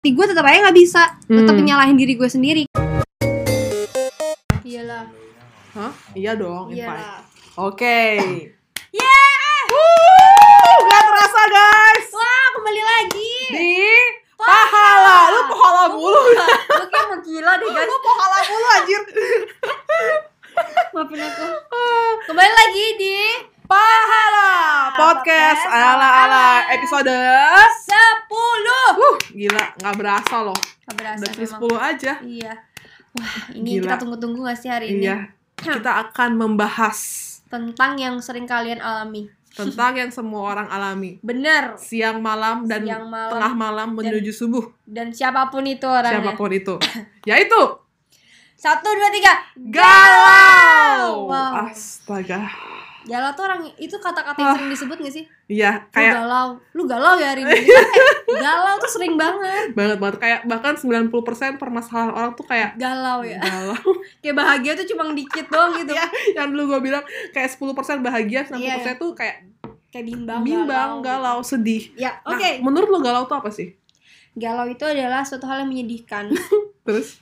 Di gue tetap aja nggak bisa, tetap Hmm. menyalahin diri gue sendiri. Iyalah, Hah? Iya dong, iyalah. Oke. Yeah! Wuh, Gak terasa guys. Wah, kembali lagi. Di pahala. Lu pahala mulu. Lu kayak mau gila deh guys. Lu pahala mulu anjir. Maafin aku. Kembali lagi di Pahala podcast ala-ala episode 10 Uh, gila, nggak berasa loh. Gak berasa Udah memang. 10 aja. Iya. Wah, ini Gila. kita tunggu-tunggu gak sih hari ini? Iya. Kita akan membahas Tentang yang sering kalian alami. tentang yang semua orang alami. Bener. Siang malam dan Siang malam tengah malam menuju subuh. Dan siapa pun itu orangnya. Siapa pun itu. Yaitu Satu, dua, tiga. galau. Wow. Astaga. Galau tuh orang itu kata-kata yang sering disebut gak sih? Iya, Lu kayak galau. Lu galau ya hari ini? Eh, galau tuh sering banget. banget banget kayak bahkan 90% permasalahan orang tuh kayak Galau ya. galau. Kayak bahagia tuh cuma dikit doang gitu. Iya, yang dulu gue bilang kayak 10% bahagia, 90% Iya, iya. tuh kayak Kayak bimbang, bimbang, galau. galau, sedih. Ya, Nah, oke. menurut lo galau tuh apa sih? Galau itu adalah suatu hal yang menyedihkan. Terus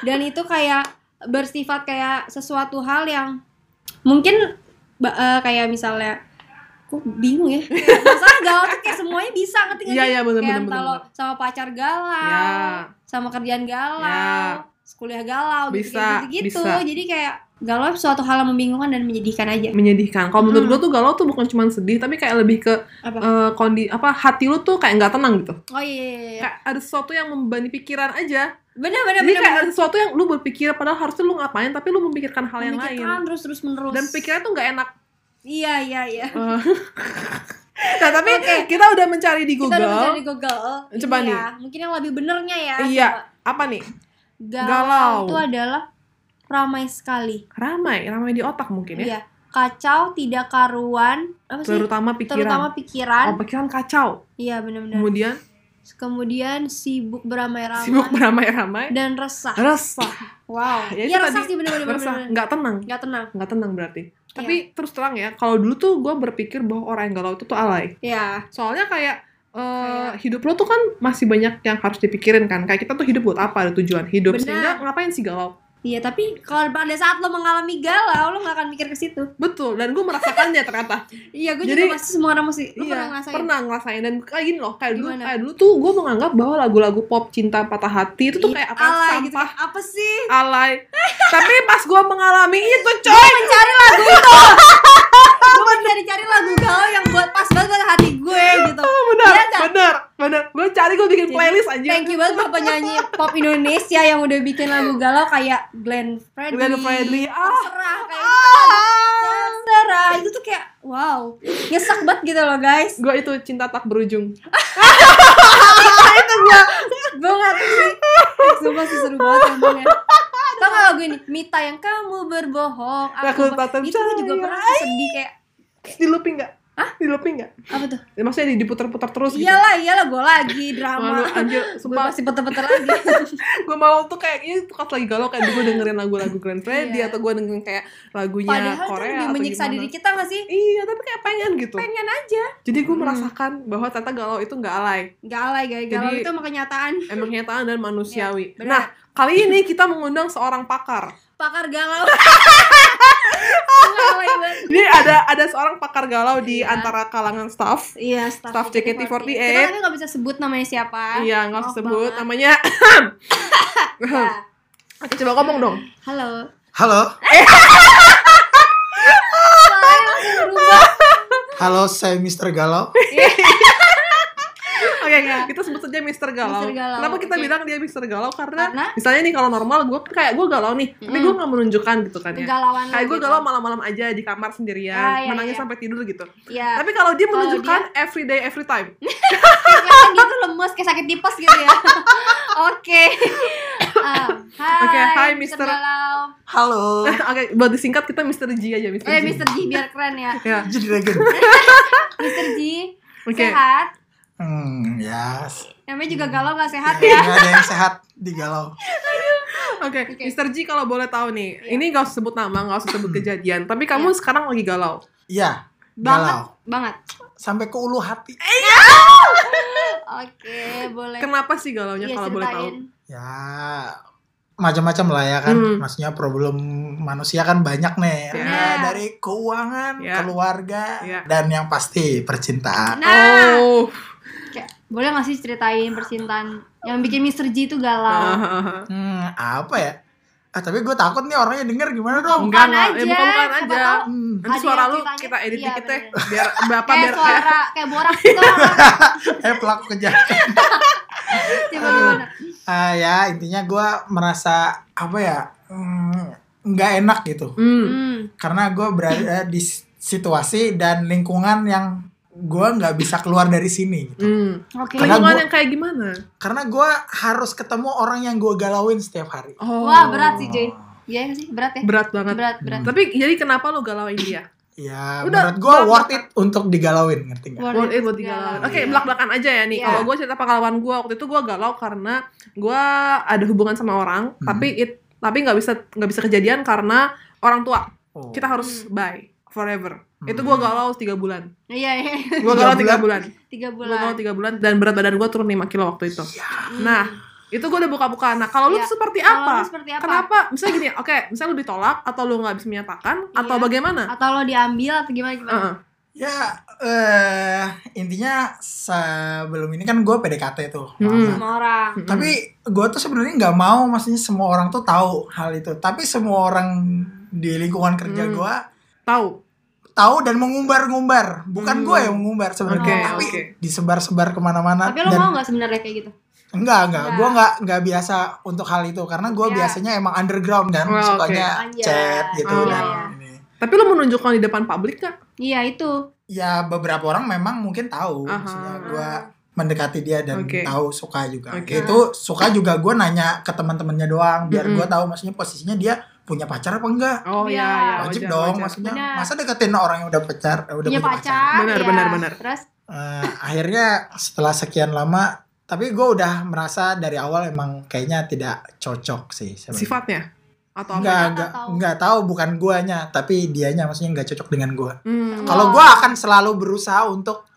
Dan itu kayak bersifat kayak sesuatu hal yang mungkin ba- eh, kayak misalnya kok bingung ya masalah galau tuh kayak semuanya bisa ngerti nggak Iya, sih? iya, bener, kayak bener, entah bener, lo sama pacar galau Ya. sama kerjaan galau Ya. kuliah galau gitu Bisa, gitu bisa. jadi kayak galau suatu hal yang membingungkan dan menyedihkan aja menyedihkan. Kalau menurut Hmm. gue tuh galau tuh bukan cuma sedih, tapi kayak lebih ke apa eh, kondi apa hati lu tuh kayak nggak tenang gitu. oh iya iya iya Kayak ada sesuatu yang membebani pikiran aja. Bener bener Jadi bener kayak bener sesuatu yang lu berpikir padahal harusnya lu ngapain, tapi lu memikirkan hal yang lain. Memikirkan terus terus menerus Dan pikiran tuh nggak enak. iya iya iya Eh, nah tapi Oke. kita udah mencari di kita udah Google. mencari di Google Coba Ini nih. ya, mungkin yang lebih benernya ya Iya. coba. Apa nih? galau, Galau. itu adalah ramai sekali Ramai, ramai di otak mungkin ya. iya kacau tidak karuan apa sih Terutama pikiran. terutama pikiran Oh, pikiran kacau. iya benar-benar Kemudian kemudian sibuk beramai-ramai sibuk beramai-ramai. dan resah Resah. wow Ya, itu resah sih benar-benar Resah. Nggak tenang. nggak tenang Nggak tenang berarti. Iya. Tapi terus terang ya, kalau dulu tuh gue berpikir bahwa orang yang galau itu tuh alay. ya Soalnya kayak eh, Kayak- hidup lo tuh kan masih banyak yang harus dipikirin kan. Kayak kita tuh hidup buat apa? Ada tujuan hidup. Benar. Sehingga ngapain sih galau? Iya tapi kalau pada saat lo mengalami galau lo nggak akan mikir ke situ Betul. Dan gue merasakannya ternyata. iya gue Jadi- juga pasti semua orang masih lo iya, pernah ngerasain pernah ngerasain dan kayak gini loh, kayak dulu, Gimana? kayak dulu tuh gue menganggap bahwa lagu-lagu pop cinta patah hati itu tuh kayak apa alay sampah, gitu apa sih alay. Tapi pas gue mengalami itu, coy, mencari lagu itu gue mencari-cari lagu galau yang buat pas banget hati gue gitu bener, Iya nggak? Bener. Gue cari gue bikin playlist aja. Thank you banget buat penyanyi pop Indonesia yang udah bikin lagu galau kayak Glenn Fredly. Glenn Fredly, ah. Terserah kayak gitu. Ah. Terserah. Itu tuh kayak wow. Nyesek banget gitu loh guys. Gue itu cinta tak berujung. itu gue gue ngerti sih. Sumpah sih seru banget emang ya. Tau gak lagu ini? Mita yang kamu berbohong. Aku tatap Itu gue juga pernah sedih kayak Di looping gak? Hah? Di looping gak? apa tuh? Ya, maksudnya di- diputar-putar terus gitu. Iyalah, iyalah gue lagi drama. Malu, anjir, Gue sumpah pasti puter-puter lagi. gue mau tuh kayak ini tuh pas lagi galau kayak gue dengerin lagu-lagu Fredly Iya. atau gue dengerin kayak lagunya Padahal Korea lebih atau menyiksa diri kita gak sih? Iya, tapi kayak pengen gitu. Pengen aja. Jadi gue Hmm. merasakan bahwa ternyata galau itu nggak alay, Gak alay guys, galau Jadi- itu emang kenyataan emang kenyataan dan manusiawi. Iya, benar. nah, kali ini kita mengundang seorang pakar. Pakar galau Nggak banget Jadi ada ada seorang pakar galau di Iya. antara kalangan staff. Iya, staff, Staff JKT48. Kita tapi gak bisa sebut namanya siapa Iya, nggak usah sebut banget. namanya. Ya. Oke, coba ngomong dong. Halo Halo, halo saya Mr. Galau. Oke, kita sebut saja Mr. Galau. Mr. Galau, Kenapa kita oke. bilang dia Mr. Galau? Karena, Karena? misalnya nih kalau normal gue kayak gue galau nih, tapi gue nggak menunjukkan gitu kan ya. Kegalauan lo Kayak gue gitu. galau malam-malam aja di kamar sendirian, Ah, iya, menangis iya. sampai tidur gitu. Iya Tapi kalau dia menunjukkan every day, every time. Kayak dia tuh lemes kayak sakit tipes gitu ya Oke Ah, Hai Oke, hai, Mr. Mr. Galau Halo. Oke, buat disingkat kita Mr. G aja, Mr. Eh G. Mr. G biar keren ya Ya, Jadi regen. Mr. G Oke. Sehat Hmm, ya. Namanya juga galau gak sehat Nggak ya ada yang sehat di galau. Oke, Oke. Mr. G kalau boleh tahu nih, Iya. ini gak usah sebut nama, gak usah sebut kejadian, tapi kamu Iya. sekarang lagi galau. Iya, Banget galau. Banget Sampai ke ulu hati. Oke, boleh. Kenapa sih galaunya Iya, kalau boleh tahu? Ya macam-macam lah ya kan. Hmm. Maksudnya problem manusia kan banyak nih. Ya. Ada dari keuangan, Ya. keluarga, Ya. dan yang pasti percintaan. Nah, Oh. Boleh gak sih ceritain percintaan yang bikin Mr. G itu galau? Hmm, apa ya? Ah, tapi gue takut nih orangnya denger gimana dong. Enggak, Bukan enggak. Ya, aja, bukan-bukan siapa aja. tahu Hmm. Nanti suara lu kita edit iya, dikit deh. bener. Biar berapa kayak biar suara kayak borak gitu Eh pelaku kejahatan. coba gimana Ah ya intinya gue merasa apa ya hmm, nggak enak gitu. Hmm. hmm. Karena gue berada di situasi dan lingkungan yang gue nggak bisa keluar dari sini. Gitu. Hmm. oke Karena Lingkungan gua- yang kayak gimana? Karena gue harus ketemu orang yang gue galauin setiap hari. Oh. wah berat sih Joy iya sih berat ya Berat banget. berat berat Tapi jadi kenapa lu galauin dia? Ya Udah, menurut gue worth it untuk digalauin ngerti nggak? Worth Worth it buat digalauin. Oke, Iya. belak-belakan aja ya nih. Iya. Kalau gue cerita pengalaman gue waktu itu gue galau karena gue ada hubungan sama orang, Hmm. tapi it tapi nggak bisa nggak bisa kejadian karena orang tua. Oh. Kita harus bye forever. Hmm. Itu gue galau tiga bulan. iya iya Gue galau tiga bulan. tiga Gue galau bulan tiga bulan dan berat badan gue turun 5 kilo waktu itu. Nah, itu gue udah buka-buka. Nah, kalau lu Iya. tuh seperti Kalau apa? lu seperti apa Kenapa? Misalnya gini, oke, misalnya lu ditolak atau lu nggak bisa menyatakan atau Iya. bagaimana? atau lo diambil atau gimana gimana Heeh. Ya eh intinya sebelum ini kan gue PDKT tuh. Hmm. sama orang Mm-mm. Tapi gue tuh sebenarnya nggak mau, maksudnya semua orang tuh tahu hal itu. Tapi semua orang di lingkungan kerja Hmm. gue tahu. Tahu dan mengumbar-ngumbar. Bukan Hmm. gue yang mengumbar sebenarnya, Oke, tapi oke. disebar-sebar ke mana-mana. tapi lo dan mau nggak sebenarnya kayak gitu enggak, enggak, gue enggak enggak biasa untuk hal itu karena gue Ya. biasanya emang underground kan, Oh, sukanya Anjay. chat gitu Oh. dan iya. ini. Tapi lu menunjukkan di depan publik gak? iya itu Ya beberapa orang memang mungkin tahu, Aha. maksudnya gue mendekati dia dan Oke. tahu suka juga. Oke. Itu suka juga gue nanya ke teman-temannya doang biar Mm-mm. gue tahu maksudnya posisinya dia punya pacar apa enggak. Oh Iya. iya, iya, Wajib wajar, dong, wajar. maksudnya Benar. masa deketin orang yang udah pacar, eh, udah punya punya, pacar Benar, ya. benar, benar. terus Eh, akhirnya setelah sekian lama, tapi gue udah merasa dari awal emang kayaknya tidak cocok sih. sebenarnya. Sifatnya atau apa? Enggak, Atau enggak, tahu? enggak tahu bukan guanya, tapi dianya maksudnya enggak cocok dengan gua. Hmm. Kalau gua akan selalu berusaha untuk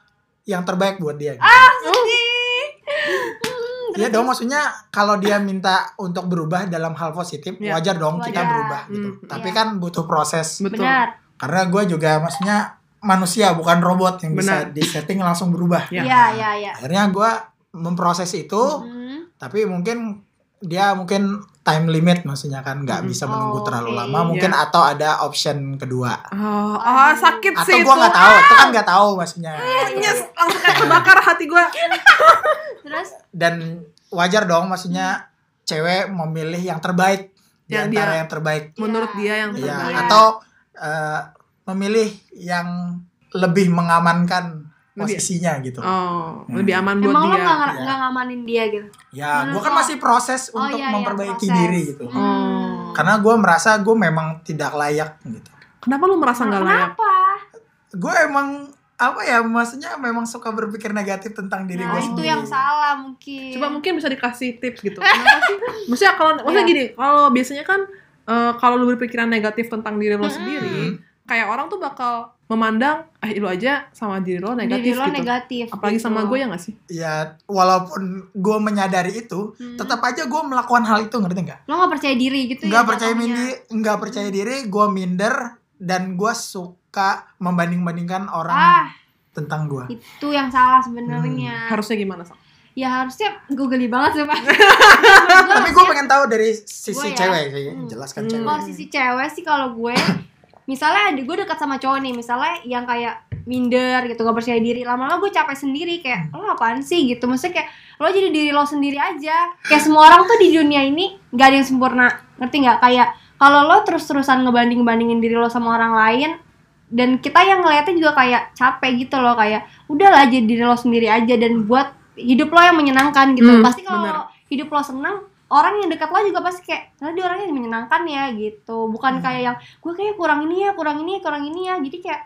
yang terbaik buat dia. gitu. ah sedih Hmm, Iya dong, maksudnya kalau dia minta untuk berubah dalam hal positif, Iya. wajar dong kita Wajar. berubah gitu. Hmm, Tapi iya. kan butuh proses. Betul. benar Karena gua juga maksudnya manusia bukan robot yang bisa Benar. disetting langsung berubah. Ya. iya iya iya Akhirnya gua memproses itu, Hmm. tapi mungkin dia mungkin time limit maksudnya kan nggak Hmm. bisa menunggu Oh, terlalu oke. lama mungkin Iya. atau ada option kedua Oh, ah, sakit atau sih gua itu. nggak tahu itu kan nggak tahu maksudnya Nyes, langsung kayak kebakar hati gue. terus dan wajar dong maksudnya cewek memilih yang terbaik di Yang antara dia- yang terbaik Menurut dia yang Iya, terbaik. Iya. atau eh, memilih yang lebih mengamankan Lebih- posisinya gitu Oh, Hmm. lebih aman buat emang lo dia. nggak Iya. nggak ngamanin dia gitu ya gua kan lo- masih proses Oh, untuk iya, iya, memperbaiki proses. diri gitu Hmm. Oh. karena gua merasa gue memang tidak layak gitu Kenapa lu merasa nggak layak? kenapa gue emang apa ya maksudnya memang suka berpikir negatif tentang diri nah gue itu sendiri yang salah mungkin Coba mungkin bisa dikasih tips gitu. Kenapa sih? Maksudnya kalau maksudnya Iya. gini, kalau biasanya kan eh, kalau lu berpikiran negatif tentang diri lo Mm-mm. sendiri, kayak orang tuh bakal memandang eh lu aja sama diri lo negatif diri lo gitu. negatif Apalagi gitu. sama gue ya gak sih? ya walaupun gue menyadari itu Hmm. tetap aja gue melakukan hal itu ngerti nggak lo nggak percaya diri gitu nggak ya percaya diri nggak percaya diri gue minder dan gue suka membanding bandingkan orang ah tentang gue itu yang salah sebenarnya Harusnya gimana, Sak? ya harusnya gue geli banget sih pak tapi gue pengen tahu dari sisi Gua ya. cewek sih Hmm. jelaskan Hmm. cewek kalau sisi cewek sih kalau gue misalnya ada gue dekat sama cowok nih misalnya yang kayak minder gitu gak percaya diri lama-lama gue capek sendiri kayak lo apaan sih? gitu. Maksudnya kayak lo jadi diri lo sendiri aja. Kayak semua orang tuh di dunia ini gak ada yang sempurna. Ngerti nggak? Kayak kalau lo terus-terusan ngebanding bandingin diri lo sama orang lain dan kita yang ngeliatnya juga kayak capek gitu loh kayak udahlah jadi diri lo sendiri aja dan buat hidup lo yang menyenangkan gitu. Hmm, pasti kalau hidup lo senang orang yang dekat lo juga pasti kayak "Nah, dia orangnya menyenangkan ya gitu bukan Hmm. kayak yang gue kayak kurang ini ya kurang ini ya kurang ini ya jadi kayak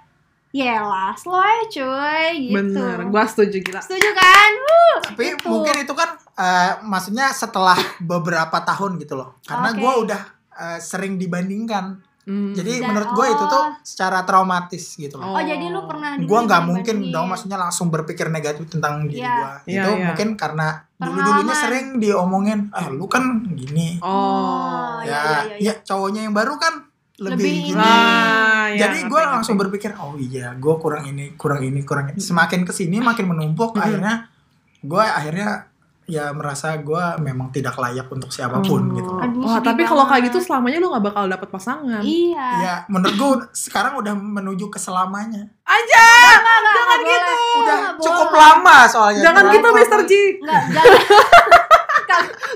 Yelah, slow aja cuy gitu Bener, gue setuju gila. Setuju kan? Wuh, tapi gitu. mungkin itu kan eh, maksudnya setelah beberapa tahun gitu loh karena Oke. gue udah eh, sering dibandingkan Hmm. Jadi Dan- menurut gue itu tuh oh. secara traumatis gitu loh. Oh, jadi lu pernah gue nggak mungkin dong maksudnya langsung berpikir negatif tentang diri Iya. gue Iya, itu iya. mungkin karena dulu dulunya sering diomongin ah lu kan gini. Oh. Oh, ya iya, iya, iya. ya cowoknya yang baru kan lebih, Lebih gini. Ah, ya, jadi gue langsung berpikir oh iya gue kurang ini kurang ini kurang ini. Semakin ke sini makin menumpuk akhirnya gue akhirnya ya merasa gue memang tidak layak untuk siapa pun Oh. gitu Aduh, Wah, sedih tapi kalau kayak gitu selamanya lu gak bakal dapet pasangan. Iya. ya menurut gue sekarang udah menuju ke selamanya Aja. Enggak, enggak, Jangan enggak gitu. boleh. udah Enggak cukup boleh. lama soalnya Jangan gitu. Mr. G. Enggak, jangan.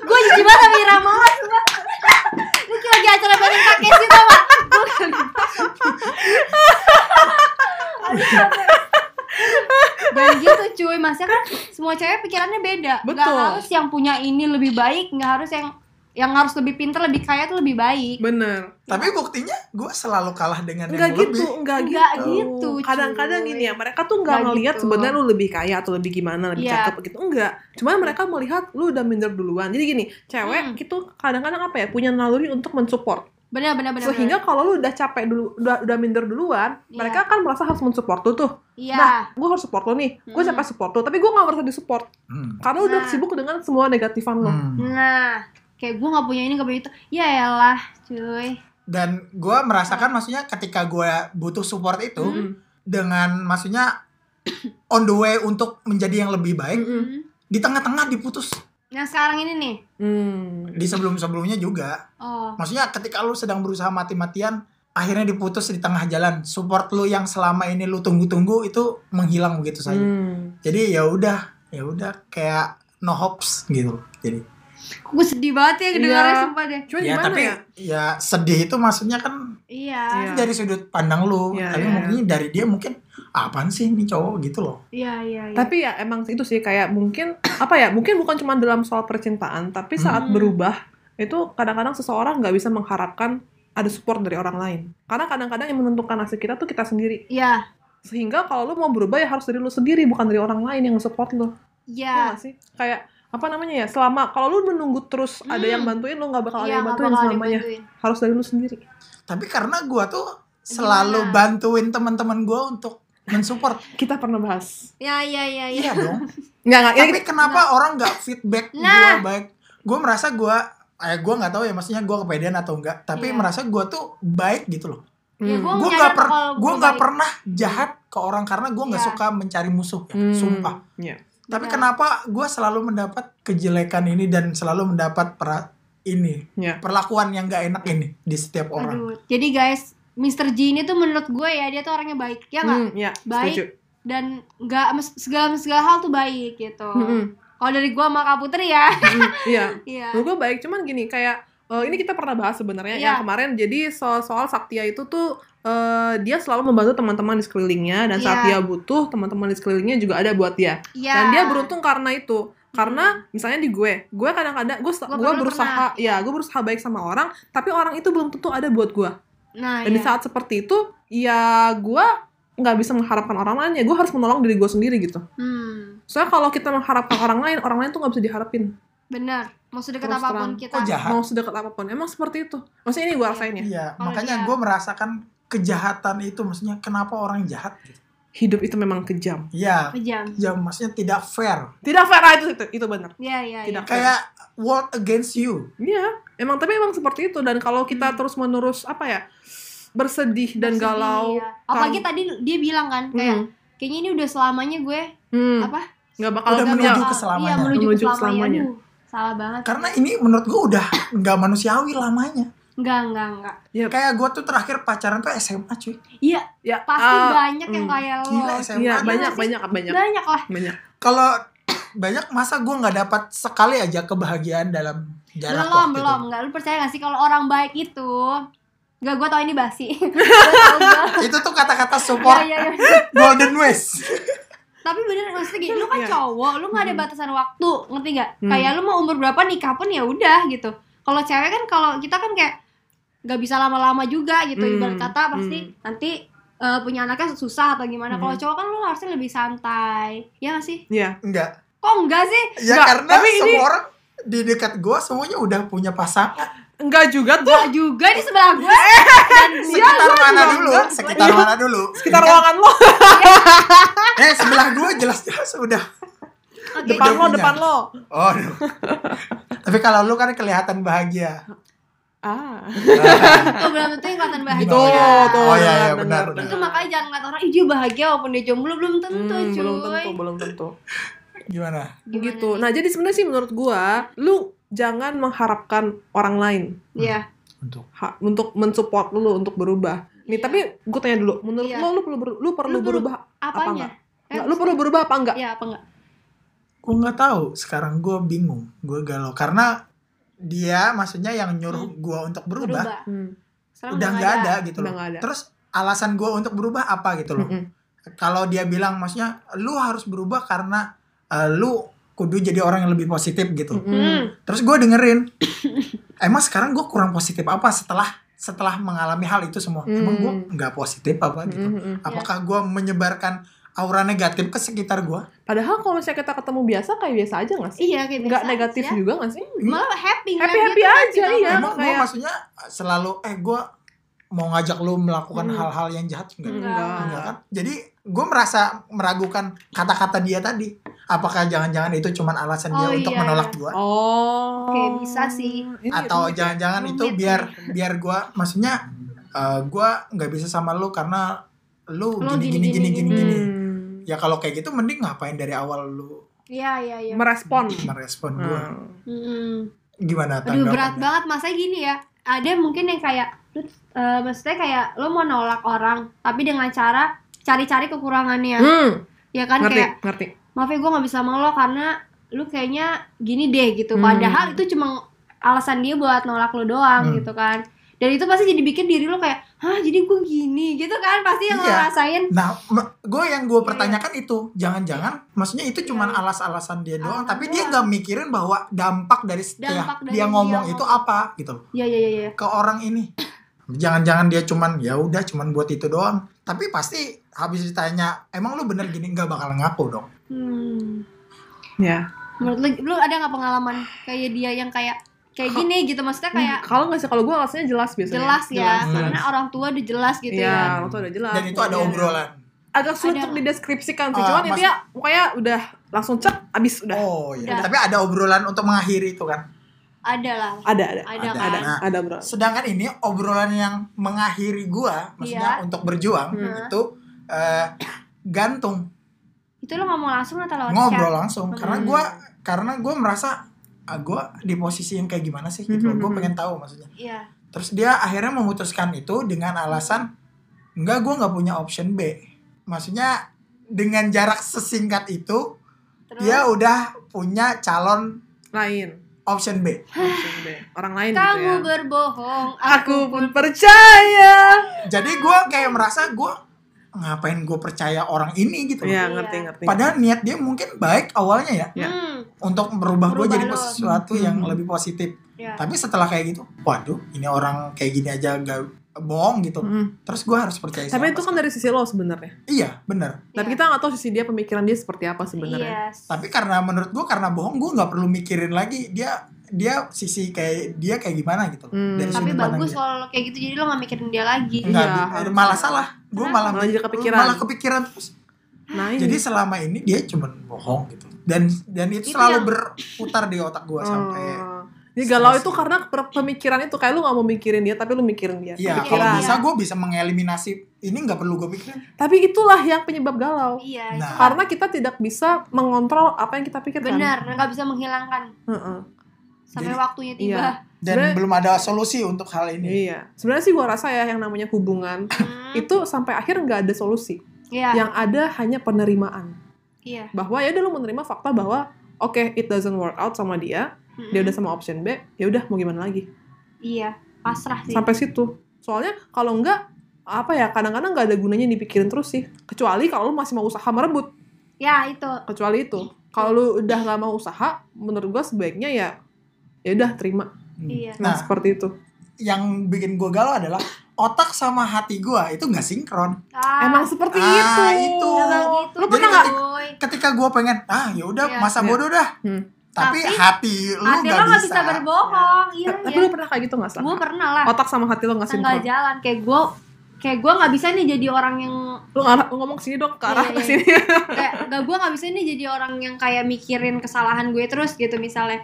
Gue jijik banget sama sumpah. Lu kayak lagi acara bareng Kak Kesi tau gak? Dan gitu cuy, maksudnya kan semua cewek pikirannya beda Gak Betul. harus yang punya ini lebih baik Gak harus yang yang harus lebih pintar, lebih kaya tuh lebih baik Bener. tapi buktinya gue selalu kalah dengan Enggak yang gitu, lebih enggak gitu. Enggak gitu, cuy. Kadang-kadang gini ya, mereka tuh enggak Enggak ngelihat gitu. sebenarnya lu lebih kaya atau lebih gimana, lebih Iya. cakep gitu. Enggak. Cuman mereka melihat lu udah minder duluan. Jadi gini, cewek Hmm. itu kadang-kadang apa ya, punya naluri untuk mensupport. Bener, bener, bener Sehingga kalau lu udah capek dulu, udah udah minder duluan, Iya. mereka kan merasa harus mensupport lu tuh. Iya Nah, gue harus support lu nih. Gue Hmm. capek support lu, tapi gue gak merasa disupport. Hmm. Karena udah Nah. sibuk dengan semua negatifan lo. Hmm. Nah, kayak gue gak punya ini, gak punya itu Ya elah, cuy dan gue merasakan maksudnya ketika gue butuh support itu Mm-mm. dengan maksudnya on the way untuk menjadi yang lebih baik. Hmm. di tengah-tengah diputus Yang sekarang ini nih Hmm. di sebelum-sebelumnya juga Oh maksudnya ketika lu sedang berusaha mati-matian akhirnya diputus di tengah jalan support lu yang selama ini lu tunggu-tunggu itu menghilang begitu saja Hmm. jadi ya udah ya udah kayak no hopes gitu jadi Gue sedih banget ya kedengarannya Iya. sumpah deh Cuman ya gimana tapi ya? ya sedih itu maksudnya kan Iya Iya. dari sudut pandang lu Iya, tapi iya. mungkin dari dia mungkin apaan sih ini cowok gitu loh Iya, iya, iya Tapi ya emang itu sih kayak mungkin apa ya? Mungkin bukan cuma dalam soal percintaan, tapi saat Hmm. berubah itu kadang-kadang seseorang nggak bisa mengharapkan ada support dari orang lain. Karena kadang-kadang yang menentukan nasib kita tuh kita sendiri. Iya Sehingga kalau lu mau berubah ya harus dari lu sendiri, bukan dari orang lain yang support lu. Iya Iya sih? Kayak apa namanya ya? Selama kalau lu menunggu terus ada Hmm. yang bantuin lu nggak bakal ada Iya, yang bantuin selamanya. dibantuin. Harus dari lu sendiri. tapi karena gua tuh selalu Gimana? bantuin teman-teman gua untuk mensupport Kita pernah bahas. Iya, iya, iya, iya iya dong Nggak nggak. tapi kenapa orang nggak feedback gua Nah. baik gua merasa gua eh gua nggak tahu ya maksudnya gua kepedean atau enggak tapi Iya. merasa gua tuh baik gitu loh Ya, Hmm. gua gua menyadar nggak per gua nggak pernah jahat ke orang karena gua nggak Iya. suka mencari musuh ya, Hmm. sumpah Iya. tapi Benar. kenapa gua selalu mendapat kejelekan ini dan selalu mendapat pera ini Iya. perlakuan yang gak enak ini di setiap orang Aduh Jadi guys Mr. G ini tuh menurut gue ya Dia tuh orangnya baik Ya nggak? Hmm, ya, Baik. setuju. Dan nggak segala segala hal tuh baik gitu Mm-mm. Kalau dari gue sama Kak Putri ya Mm, Iya. Iya Menurut gue baik, cuman gini kayak eh, ini kita pernah bahas sebenarnya Iya. yang kemarin. Jadi soal soal Saktia itu tuh eh, dia selalu membantu teman-teman di sekelilingnya dan saat Iya. dia butuh teman-teman di sekelilingnya juga ada buat dia. Iya Dan dia beruntung karena itu. Karena misalnya di gue, gue kadang-kadang gue gue pernah- berusaha ya gue berusaha baik sama orang, tapi orang itu belum tentu ada buat gue. Nah Dan di iya saat seperti itu, ya gue nggak bisa mengharapkan orang lain ya gue harus menolong diri gue sendiri gitu. hmm, Soalnya kalau kita mengharapkan orang lain, orang lain tuh nggak bisa diharapin. Benar Mau sedekat Terus apa pun terang. kita kok jahat Mau sedekat apa pun, emang seperti itu. Maksudnya ini gue rasain ya. iya makanya gue merasakan kejahatan itu maksudnya kenapa orang jahat gitu Hidup itu memang kejam. iya Kejam ya maksudnya tidak fair Tidak fair ah, itu itu, itu benar. Iya iya Tidak iya kayak world against you Iya, emang tapi emang seperti itu dan kalau kita Hmm. terus menerus apa ya bersedih dan Bersedih, galau, iya. Apalagi Kar- tadi dia bilang kan Kayak Hmm. Kayaknya ini udah selamanya gue hmm, Apa? nggak bakal Udah nggak menuju bakal- ke selamanya. Iya menuju, Menuju ke selamanya selamanya. Aduh, Salah banget karena ini menurut gue udah nggak manusiawi lamanya Enggak enggak enggak Ya, kayak gue tuh terakhir pacaran tuh SMA cuy Iya ya pasti ah, banyak yang hmm. kayak lo gila SMA Iya, banyak, sih? banyak, banyak, Banyak lah banyak. kalau banyak masa gue nggak dapat sekali aja kebahagiaan dalam jarak belum waktu belum enggak lu percaya gak sih kalau orang baik itu Enggak, gue tau ini basi itu tuh kata-kata support Iya, iya, iya. golden ways Tapi bener maksudnya gini, lu kan Iya. cowok, lu gak ada Hmm. batasan waktu, ngerti gak? Hmm. Kayak lu mau umur berapa nikah pun ya udah gitu. Kalau cewek kan kalau kita kan kayak gak bisa lama-lama juga gitu. Hmm. Ibarat kata pasti Hmm. nanti eh, punya anaknya susah atau gimana. Kalau Hmm. cowok kan lu harusnya lebih santai. Ya gak sih? Iya. enggak Kok enggak sih? ya Enggak, karena tapi ini- semua orang di dekat gue semuanya udah punya pasangan enggak juga tuh Gak juga di sebelah gue Eh, Dan Sekitar mana juga dulu? enggak. Sekitar Iya. mana dulu? sekitar Ini kan- ruangan lo Eh sebelah gue jelas-jelas udah. Oke, depan Udah lo punya. depan lo Oh. aduh. Tapi kalau lu kan kelihatan bahagia. Ah Itu belum tentu yang kelihatan bahagia Tuh, tuh, Oh iya iya benar, benar. Itu makanya jangan ngeliat orang, dia bahagia walaupun dia jomblo Belum tentu Hmm, cuy belum tentu belum tentu Gimana? Gimana gitu nih? nah jadi sebenarnya sih menurut gua lu jangan mengharapkan orang lain Iya Untuk ha- untuk mensupport lu untuk berubah nih Iya. tapi gue tanya dulu menurut Iya. lo lu perlu lu perlu Lu perlu- berubah Apanya? enggak? Eh, Nggak, lu perlu berubah apa enggak Iya apa enggak? gue nggak tahu. Sekarang gue bingung. Gue galau karena dia maksudnya yang nyuruh gue untuk berubah, Berubah Hmm, udah nggak ada. gitu Udah loh. ada. Terus alasan gue untuk berubah apa gitu loh? Kalau dia bilang maksudnya lu harus berubah karena eh, lu kudu jadi orang yang lebih positif gitu. Hmm. Terus gue dengerin, emang sekarang gue kurang positif apa setelah setelah mengalami hal itu semua? Emang gue Hmm. nggak positif apa gitu? Mm-mm. Apakah gue menyebarkan aura negatif ke sekitar gue? padahal kalau misalnya kita ketemu biasa kayak biasa aja nggak sih Iya kayak biasa negatif aja. juga nggak sih Malah happy Happy- happy dia tuh aja, gitu. iya. Emang gue maksudnya selalu eh gue mau ngajak lu melakukan Hmm. hal-hal yang jahat enggak? Enggak. Enggak kan? Jadi gue merasa meragukan kata-kata dia tadi. Apakah jangan-jangan itu cuma alasan dia Oh, untuk iya, menolak iya. gue? oh Oke, bisa sih. Atau ya. jangan-jangan itu biar biar gue maksudnya eh gue nggak bisa sama lu karena lu Lu gini gini, Hmm. Ya kalau kayak gitu mending ngapain dari awal lu Iya iya iya. merespon merespon gue? Hmm. Gimana Aduh berat tanggapannya? banget masa gini ya. Ada mungkin yang kayak lu eh, maksudnya kayak lu mau nolak orang tapi dengan cara cari-cari kekurangannya. Hmm, Ya kan ngerti kayak ngerti maaf ya gue nggak bisa sama lo karena lu kayaknya gini deh gitu. Hmm. Padahal itu cuma alasan dia buat nolak lo doang Hmm. gitu kan. Dan itu pasti jadi bikin diri lo kayak, hah jadi gue gini gitu kan pasti yang lo Iya. rasain. Nah, gue yang gue Iya, pertanyakan itu, jangan-jangan, maksudnya itu cuman Iya, iya. alas-alasan dia doang, Alasan tapi dia nggak mikirin bahwa dampak dari setiap Dampak dari dia dia ngomong ngomong. itu apa gitu loh Iya iya iya. iya. ke orang ini. Jangan-jangan dia cuman ya udah cuman buat itu doang, tapi pasti habis ditanya, emang lu bener gini nggak bakal ngaku dong. Hmm. ya Menurut lu, lu ada nggak pengalaman kayak dia yang kayak kayak gini gitu maksudnya kayak kalau nggak sih kalau gue alasannya jelas biasanya jelas ya Jelas, jelas. karena orang tua udah jelas gitu Iya, ya. orang tuh udah jelas. Dan itu ada pokoknya. obrolan. Agak sulit Ada. untuk dideskripsikan sih, Ah, cuman intinya pokoknya udah langsung cek, abis udah. Oh iya, Udah. tapi ada obrolan untuk mengakhiri itu kan. Ada lah. Ada, ada, Ada, Ada. kan. ada, Nah, ada bro. Sedangkan ini obrolan yang mengakhiri gua, maksudnya Iya. untuk berjuang Hmm. itu eh, gantung Itu lo ngomong langsung atau lewat ngobrol chat? langsung Hmm. karena gua karena gua merasa ah, gua di posisi yang kayak gimana sih gitu loh. Gua Mhm. pengen tahu maksudnya. Iya. Terus dia akhirnya memutuskan itu dengan alasan enggak gua nggak punya option B. Maksudnya dengan jarak sesingkat itu Terus dia udah punya calon Lain. option B. Option B. Orang lain kamu gitu ya. berbohong, Aku pun percaya. Jadi gua kayak merasa gua ngapain gue percaya orang ini gitu loh. Iya, Iya. ngerti, ngerti. Padahal niat dia mungkin baik awalnya ya Ya. Hmm. untuk merubah gue jadi lo. sesuatu yang Hmm. lebih positif. Ya. Tapi setelah kayak gitu, waduh, ini orang kayak gini aja gak bohong gitu. Mm. Terus gue harus percaya. Tapi itu kan dari sisi lo sebenarnya. iya bener. Tapi Iya. kita nggak tahu sisi dia pemikiran dia seperti apa sebenarnya. Yes. Tapi karena menurut gue karena bohong gue nggak perlu mikirin lagi dia dia sisi kayak dia kayak gimana gitu. Hmm. Dari Tapi bagus kalau lo kayak gitu jadi lo gak mikirin dia lagi. Enggak, Iya, harus. malah salah. Gue malah Malah jadi kepikiran. Malah kepikiran terus. Nah, ini. Jadi selama ini dia cuman bohong gitu. Dan dan itu, Itu selalu yang- berputar di otak gue sampai Oh. Jadi galau stres itu karena pemikiran itu kayak lu gak mau mikirin dia tapi lu mikirin dia. Iya, kalau bisa gue bisa mengeliminasi ini nggak perlu gue pikirin. Tapi itulah yang penyebab galau. Iya. Nah. itu Karena kita tidak bisa mengontrol apa yang kita pikirkan. benar, nggak bisa menghilangkan Heeh. Sampai Jadi- waktunya tiba. Iya. Dan Sebenarnya- belum ada solusi untuk hal ini. Iya. Sebenarnya sih gua rasa ya yang namanya hubungan Hmm. itu sampai akhir nggak ada solusi. Iya. Yang ada hanya penerimaan. Iya. Bahwa ya udah lu menerima fakta bahwa oke it doesn't work out sama dia, dia Mm-mm. udah sama option B, ya udah mau gimana lagi? Iya. Pasrah sih. Sampai situ. Soalnya kalau enggak apa ya kadang-kadang nggak ada gunanya dipikirin terus sih. Kecuali kalau lu masih mau usaha merebut. Ya itu. Kecuali itu. Kalau lu udah nggak mau usaha, menurut gua sebaiknya ya ya udah terima. Hmm. Iya. Nah, Nah, seperti itu. yang bikin gue galau adalah otak sama hati gue itu nggak sinkron. Ah, Emang seperti Ah, itu. itu. gitu. Lu pernah nggak? Boy. Ketika gue pengen, ah ya udah Iya. masa Iya. bodoh dah. Hmm. tapi, Tapi, hati lu hati nggak lo nggak bisa. bisa berbohong iya Tapi iya lu pernah kayak gitu gak sih? gue pernah lah Otak sama hati lo nggak sinkron. jalan kayak gue kayak gue nggak bisa nih jadi orang yang Lu ngarah, lu ngomong sini dong, ke arah Iya, ke iya, sini. kayak gak gue nggak bisa nih jadi orang yang kayak mikirin kesalahan gue terus gitu misalnya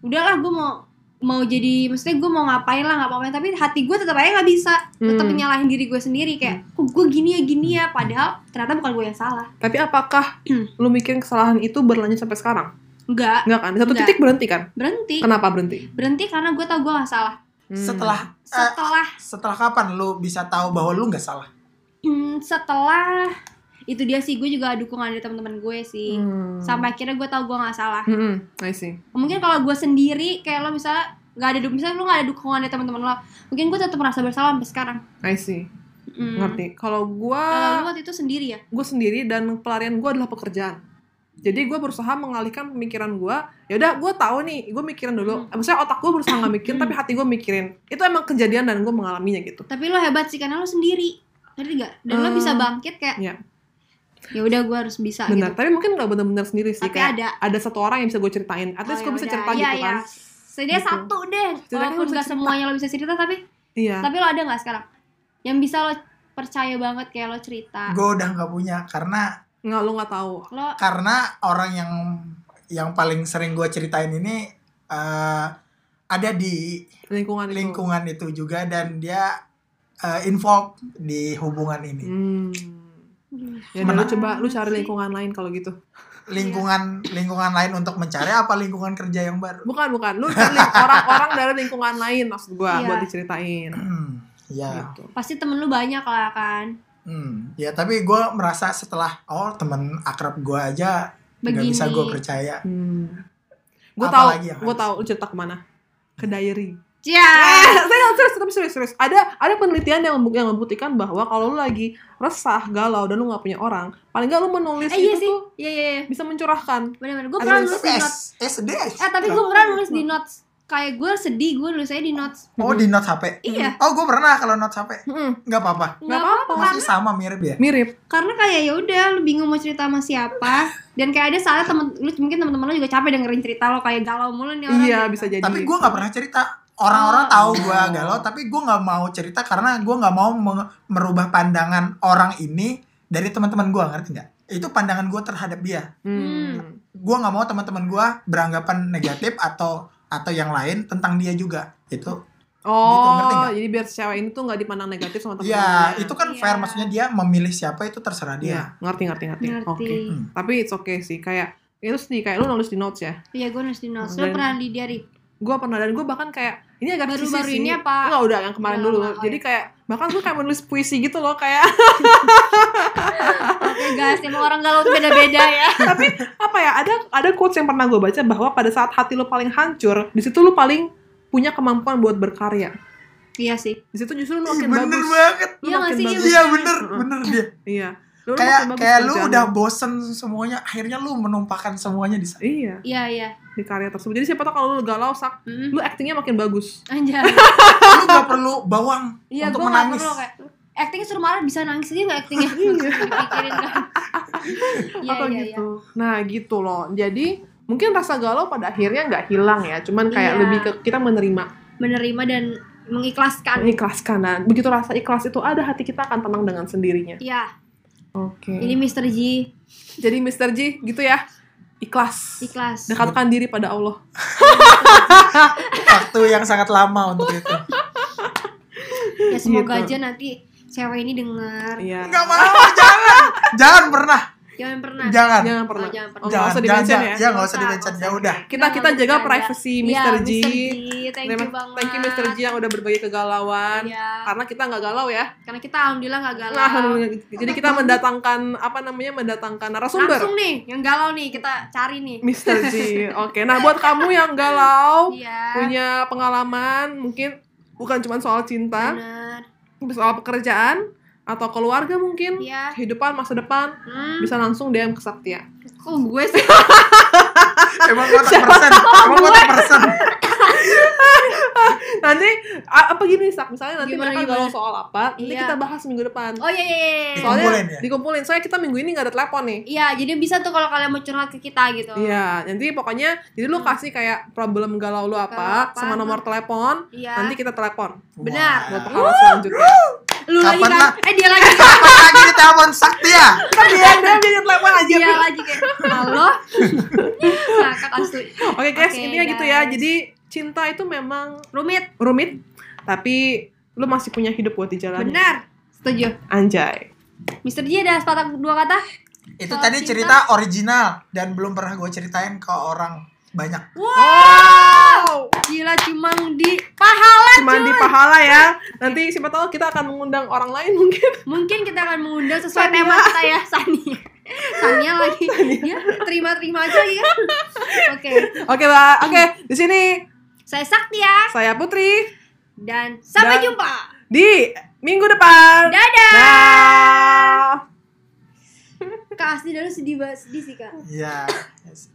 udahlah gue mau mau jadi maksudnya gue mau ngapain lah nggak apa-apa tapi hati gue tetap aja nggak bisa tetap Hmm. menyalahin diri gue sendiri kayak kok gue gini ya gini ya padahal ternyata bukan gue yang salah Tapi apakah lu mikirin kesalahan itu berlanjut sampai sekarang? enggak Enggak kan? Satu Enggak. titik berhenti kan? berhenti Kenapa berhenti? berhenti karena gue tau gue gak salah Hmm. Setelah eh, setelah setelah kapan lu bisa tahu bahwa lu nggak salah? hmm, setelah itu dia sih gue juga dukungan dari teman-teman gue sih Hmm. sampai akhirnya gue tau gue gak salah Hmm, I see. mungkin kalau gue sendiri kayak lo misalnya nggak ada misalnya lo nggak ada dukungan dari teman-teman lo mungkin gue tetap merasa bersalah sampai sekarang I see. Mm. Ngerti. Kalau gua kalau waktu itu sendiri ya gue sendiri dan pelarian gue adalah pekerjaan. Jadi gue berusaha mengalihkan pemikiran gue. Ya udah, gue tahu nih, gue mikirin dulu. Hmm. Maksudnya otak gue berusaha nggak mikirin, tapi hati gue mikirin. Itu emang kejadian dan gue mengalaminya gitu. tapi lo hebat sih karena lo sendiri ngerti gak dan lo Hmm. bisa bangkit kayak Iya. Ya udah gue harus bisa Benar. gitu Tapi mungkin nggak benar-benar sendiri sih. Tapi Kayak ada. satu orang yang bisa gue ceritain. At least Oh, gue bisa yaudah. cerita Iya, gitu iya. kan. Setidaknya Gitu. satu deh walaupun bisa gak cerita. semuanya lo bisa cerita tapi Iya. tapi lo ada nggak sekarang yang bisa lo percaya banget kayak lo cerita Gue udah nggak punya karena Nggak, lo nggak tahu. lo karena orang yang yang paling sering gue ceritain ini eh, ada di Lingkungan itu. lingkungan itu juga dan dia eh, involved di hubungan ini. Hmm. Ya udah, lu coba lu cari lingkungan lain kalau gitu. Lingkungan lingkungan lain untuk mencari apa lingkungan kerja yang baru? Bukan, bukan. Lu cari orang-orang dari lingkungan lain maksud gua Iya. buat diceritain. Hmm, ya. Gitu. pasti temen lu banyak lah kan Hmm, ya tapi gue merasa setelah oh temen akrab gue aja nggak Begini. bisa gue percaya. Hmm. Gue tahu, Apalagi yang gue harus? tahu lu cerita ke mana? Ke diary. Ya Eh, serius, serius, tapi serius, serius. Ada ada penelitian yang yang membuktikan bahwa kalau lu lagi resah, galau dan lu nggak punya orang, paling nggak lu menulis eh, iya itu sih tuh iya iya iya. bisa mencurahkan. bener-bener gue pernah nulis di notes SD. eh tapi gue pernah nulis di notes kayak gue sedih gue nulis aja di notes Oh di note HP. Iya. Oh gue pernah kalau note HP. Mm-mm. Nggak apa-apa. nggak apa-apa Masih sama mirip ya. Mirip. karena kayak ya udah lu bingung mau cerita sama siapa dan kayak ada salah temen lu mungkin teman-teman lu juga capek dengerin cerita lo kayak galau mulu nih orang Iya, bisa jadi. Tapi gue nggak pernah cerita. Orang-orang Oh. tahu gue galau, tapi gue nggak mau cerita karena gue nggak mau merubah pandangan orang ini dari teman-teman gue, ngerti nggak? Itu pandangan gue terhadap dia. Hmm. Gue nggak mau teman-teman gue beranggapan negatif atau atau yang lain tentang dia juga. Itu, Oh, Gitu, ngerti nggak? jadi biar cewek ini tuh nggak dipandang negatif sama ya teman-temannya. itu kan Iya. fair. Maksudnya dia memilih siapa itu terserah dia. Iya, ngerti ngerti ngerti. Ngerti. Oke. Hmm. Tapi it's okay sih kayak itu sih kayak lu nulis di notes ya. iya gue nulis di notes lu pernah di diary Gue pernah dan gue bahkan kayak ini agak Baru-baru ini apa? Enggak udah yang kemarin Udah dulu. oh Jadi iya. kayak bahkan gue kayak menulis puisi gitu loh kayak oke guys emang orang galau tuh beda-beda ya tapi apa ya ada ada quotes yang pernah gue baca bahwa pada saat hati lu paling hancur di situ lu paling punya kemampuan buat berkarya iya sih di situ justru lu Ih, makin bener bagus banget. Iya nggak makin sih? bagus. Iya bener, bener dia. iya Lu Kayak kayak lu udah bosen semuanya, akhirnya lu menumpahkan semuanya di sana. iya. Iya iya. Di karya tersebut. Jadi siapa tau kalau lu galau sak Mm. lu actingnya makin bagus. Anjay. Lu gak perlu bawang iya untuk nggak menangis. perlu kayak acting suruh marah bisa nangis aja nggak actingnya dipikirin kan. Iya atau iya iya. Gitu nah gitu loh. Jadi mungkin rasa galau pada akhirnya nggak hilang ya. Cuman kayak Iya. lebih ke kita menerima. Menerima dan mengikhlaskan. Mengikhlaskan. Nah begitu rasa ikhlas itu ada hati kita akan tenang dengan sendirinya. Iya oke ini Mr. G jadi Mr. J gitu ya ikhlas ikhlas dekatkan diri pada Allah Waktu yang sangat lama untuk itu. ya semoga Gitu. aja nanti cewek ini dengar iya Gak mau, jangan. Jangan pernah. Jangan pernah Jangan. jangan pernah Oh, jangan pernah. Oh, Jangan, usah jangan, di-mention jangan. ya Ya, nggak usah di-mention. Ya udah. kita kita jaga privasi Iya, Mr. G Mr. G thank you Terima- banget thank you Mr. G yang udah berbagi kegalauan Iya. karena kita nggak galau ya karena kita alhamdulillah nggak galau Nah, jadi kita mendatangkan apa namanya mendatangkan narasumber langsung nih yang galau nih kita cari nih Mr. G. Oke, nah buat kamu yang galau, iya punya pengalaman mungkin bukan cuma soal cinta, benar soal pekerjaan atau keluarga mungkin, iya kehidupan masa depan, hmm. bisa langsung DM ke Saktia. kok gue sih Emang gue tak persen. Emang gue tak persen. Nanti apa gini Sak, misalnya nanti Gimana, mereka gimana? galau soal apa, nanti Iya. kita bahas minggu depan. Oh iya iya iya. Dikumpulin Soalnya ya? dikumpulin. Soalnya kita minggu ini nggak ada telepon nih. Iya, jadi bisa tuh kalau kalian mau curhat ke kita gitu. Iya, nanti pokoknya jadi lu kasih kayak problem galau lu apa, apa, sama nomor telepon, Iya. nanti kita telepon Benar. buat pengalaman selanjutnya. Lu lagi Kapan kan? lah? Eh dia lagi. Kapan lagi di telepon sakti ya? Kan dia dia dia telepon aja. dia lagi kayak halo. Ngakak asli. Oke guys, Oke, intinya gitu ya. Jadi cinta itu memang Rumit. rumit, tapi lu masih punya hidup buat dijalani. Benar. Setuju. Anjay. Mister J ada sepatah dua kata? Itu Soal tadi cinta. cerita original dan belum pernah gue ceritain ke orang banyak. Wow. Gila cuma di pahala Cuma di pahala ya. Nanti siapa tahu kita akan mengundang orang lain mungkin. Mungkin kita akan mengundang sesuai Sania. tema kita ya Sania. Sania lagi ya terima-terima aja ya. Oke, Oke, Mbak. Oke, di sini saya Saktia saya Putri dan sampai Dan- jumpa. di minggu depan. Dadah. Dah. Kak Asli dulu sedih banget sedih sih kak. Iya. Yes.